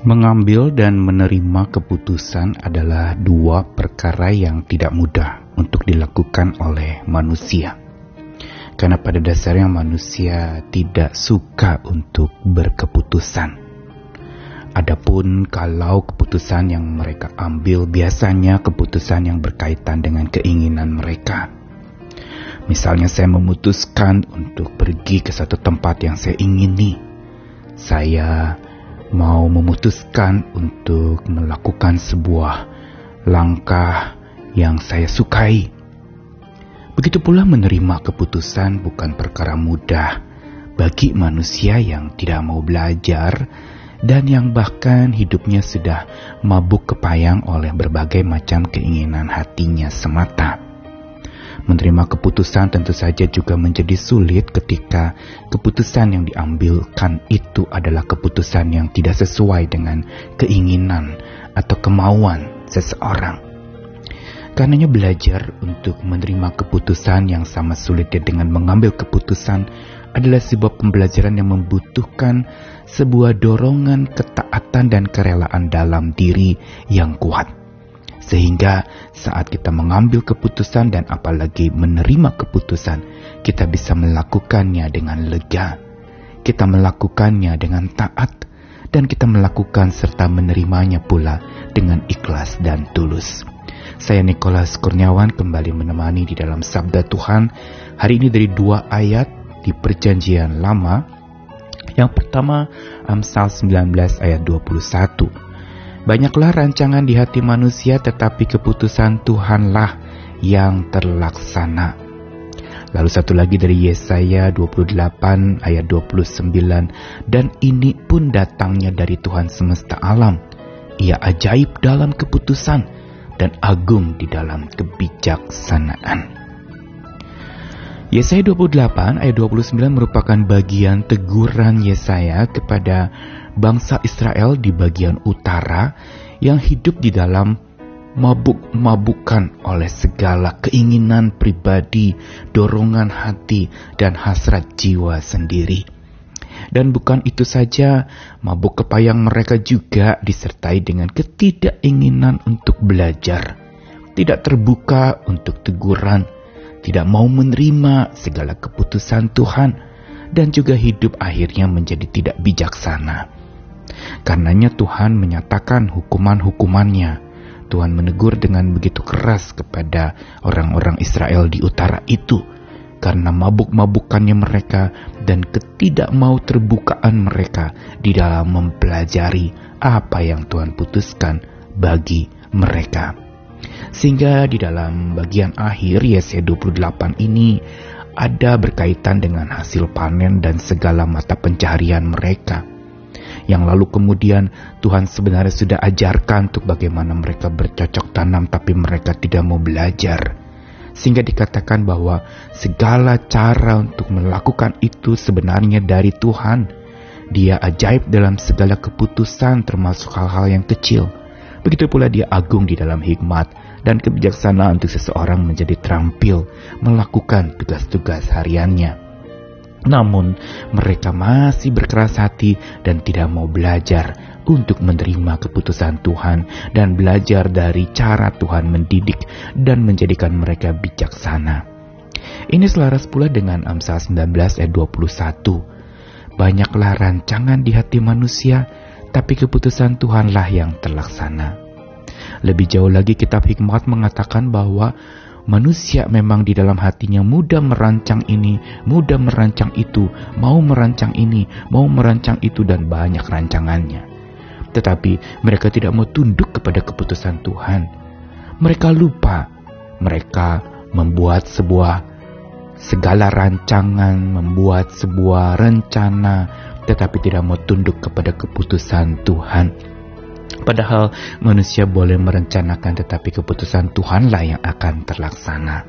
Mengambil dan menerima keputusan adalah dua perkara yang tidak mudah untuk dilakukan oleh manusia. Karena pada dasarnya manusia tidak suka untuk berkeputusan. Adapun kalau keputusan yang mereka ambil biasanya keputusan yang berkaitan dengan keinginan mereka. Misalnya saya memutuskan untuk pergi ke satu tempat yang saya ingini. Saya mau memutuskan untuk melakukan sebuah langkah yang saya sukai. Begitu pula menerima keputusan bukan perkara mudah bagi manusia yang tidak mau belajar dan yang bahkan hidupnya sudah mabuk kepayang oleh berbagai macam keinginan hatinya semata. Menerima keputusan tentu saja juga menjadi sulit ketika keputusan yang diambilkan itu adalah keputusan yang tidak sesuai dengan keinginan atau kemauan seseorang. Karenanya belajar untuk menerima keputusan yang sama sulitnya dengan mengambil keputusan adalah sebuah pembelajaran yang membutuhkan sebuah dorongan ketaatan dan kerelaan dalam diri yang kuat. Sehingga saat kita mengambil keputusan dan apalagi menerima keputusan, kita bisa melakukannya dengan lega. Kita melakukannya dengan taat dan kita melakukan serta menerimanya pula dengan ikhlas dan tulus. Saya Nikolas Kurniawan kembali menemani di dalam Sabda Tuhan hari ini dari dua ayat di Perjanjian Lama. Yang pertama Amsal 19 ayat 21 Banyaklah rancangan di hati manusia tetapi keputusan Tuhanlah yang terlaksana. Lalu satu lagi dari Yesaya 28 ayat 29 dan ini pun datangnya dari Tuhan semesta alam. Ia ajaib dalam keputusan dan agung di dalam kebijaksanaan. Yesaya 28 ayat 29 merupakan bagian teguran Yesaya kepada bangsa Israel di bagian utara yang hidup di dalam mabuk-mabukan oleh segala keinginan pribadi, dorongan hati, dan hasrat jiwa sendiri. Dan bukan itu saja, mabuk kepayang mereka juga disertai dengan ketidakinginan untuk belajar, tidak terbuka untuk teguran, tidak mau menerima segala keputusan Tuhan, dan juga hidup akhirnya menjadi tidak bijaksana. Karenanya Tuhan menyatakan hukuman-hukumannya. Tuhan menegur dengan begitu keras kepada orang-orang Israel di utara itu karena mabuk-mabukannya mereka dan ketidakmau terbukaan mereka di dalam mempelajari apa yang Tuhan putuskan bagi mereka. Sehingga di dalam bagian akhir Yesaya 28 ini ada berkaitan dengan hasil panen dan segala mata pencaharian mereka yang lalu kemudian Tuhan sebenarnya sudah ajarkan untuk bagaimana mereka bercocok tanam tapi mereka tidak mau belajar. Sehingga dikatakan bahwa segala cara untuk melakukan itu sebenarnya dari Tuhan. Dia ajaib dalam segala keputusan termasuk hal-hal yang kecil. Begitu pula dia agung di dalam hikmat dan kebijaksanaan untuk seseorang menjadi terampil melakukan tugas-tugas hariannya. Namun, mereka masih berkeras hati dan tidak mau belajar untuk menerima keputusan Tuhan dan belajar dari cara Tuhan mendidik dan menjadikan mereka bijaksana. Ini selaras pula dengan Amsal 19 ayat 21. Banyaklah rancangan di hati manusia, tapi keputusan Tuhanlah yang terlaksana. Lebih jauh lagi kitab hikmat mengatakan bahwa Manusia memang di dalam hatinya mudah merancang ini, mudah merancang itu, mau merancang ini, mau merancang itu dan banyak rancangannya. Tetapi mereka tidak mau tunduk kepada keputusan Tuhan. Mereka lupa. Mereka membuat sebuah segala rancangan, membuat sebuah rencana, tetapi tidak mau tunduk kepada keputusan Tuhan. Padahal manusia boleh merencanakan tetapi keputusan Tuhanlah yang akan terlaksana.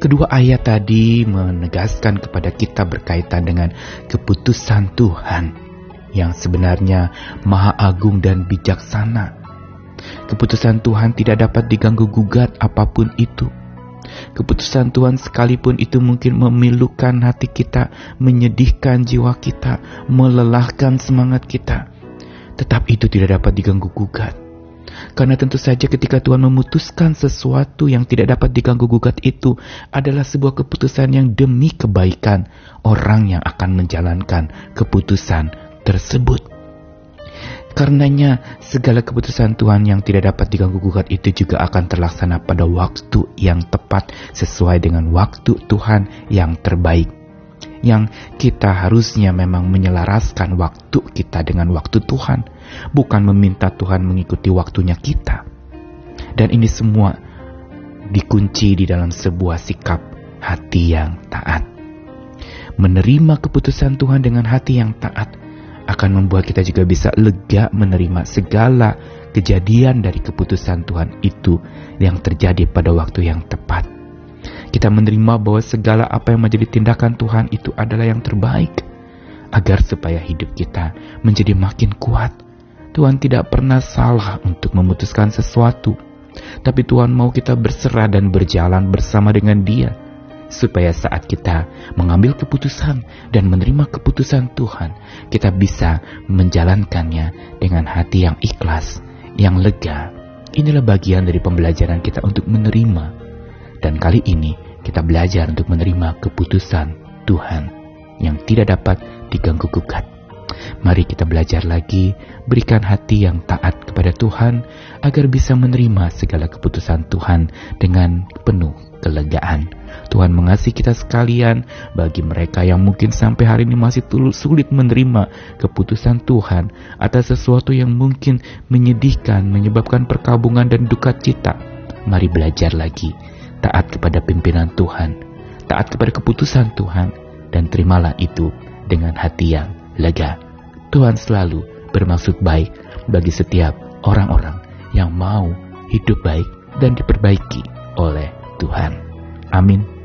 Kedua ayat tadi menegaskan kepada kita berkaitan dengan keputusan Tuhan yang sebenarnya maha agung dan bijaksana. Keputusan Tuhan tidak dapat diganggu gugat apa pun itu. Keputusan Tuhan sekalipun itu mungkin memilukan hati kita, menyedihkan jiwa kita, melelahkan semangat kita tetap itu tidak dapat diganggu-gugat. Karena tentu saja ketika Tuhan memutuskan sesuatu yang tidak dapat diganggu-gugat itu adalah sebuah keputusan yang demi kebaikan orang yang akan menjalankan keputusan tersebut. Karenanya, segala keputusan Tuhan yang tidak dapat diganggu-gugat itu juga akan terlaksana pada waktu yang tepat sesuai dengan waktu Tuhan yang terbaik. Yang kita harusnya memang menyelaraskan waktu kita dengan waktu Tuhan, bukan meminta Tuhan mengikuti waktunya kita. Dan ini semua dikunci di dalam sebuah sikap hati yang taat. Menerima keputusan Tuhan dengan hati yang taat akan membuat kita juga bisa lega menerima segala kejadian dari keputusan Tuhan itu yang terjadi pada waktu yang tepat. Kita menerima bahwa segala apa yang menjadi tindakan Tuhan itu adalah yang terbaik agar supaya hidup kita menjadi makin kuat. Tuhan tidak pernah salah untuk memutuskan sesuatu, tapi Tuhan mau kita berserah dan berjalan bersama dengan Dia supaya saat kita mengambil keputusan dan menerima keputusan Tuhan, kita bisa menjalankannya dengan hati yang ikhlas, yang lega. Inilah bagian dari pembelajaran kita untuk menerima. Dan kali ini kita belajar untuk menerima keputusan Tuhan yang tidak dapat diganggu gugat. Mari kita belajar lagi, berikan hati yang taat kepada Tuhan agar bisa menerima segala keputusan Tuhan dengan penuh kelegaan. Tuhan mengasihi kita sekalian bagi mereka yang mungkin sampai hari ini masih sulit menerima keputusan Tuhan atas sesuatu yang mungkin menyedihkan, menyebabkan perkabungan dan duka cita. Mari belajar lagi, taat kepada pimpinan Tuhan, taat kepada keputusan Tuhan, dan terimalah itu dengan hati yang lega. Tuhan selalu bermaksud baik bagi setiap orang-orang yang mau hidup baik dan diperbaiki oleh Tuhan. Amin.